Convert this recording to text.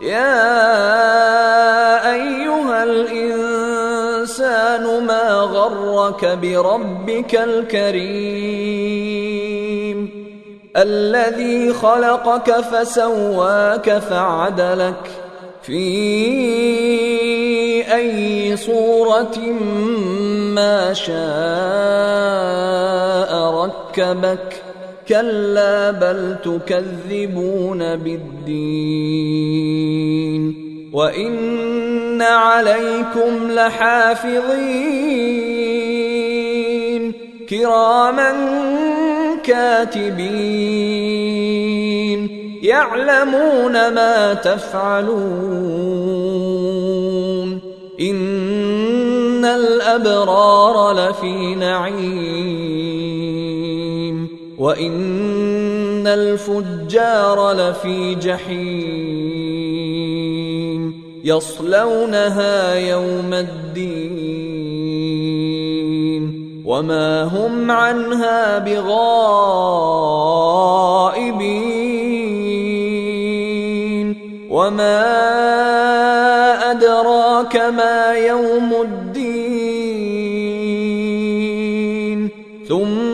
يا أيها الإنسان ما غرك بربك الكريم الذي خلقك فسواك فعدلك في أي صورة ما شاء ركبك كلا بل تكذبون بالدين وان عليكم لحافظين كراما كاتبين يعلمون ما تفعلون ان الابرار لفي نعيم وان الفجار لفي جحيم يصلونها يوم الدين وما هم عنها بغائبين وما ادراك ما يوم الدين ثم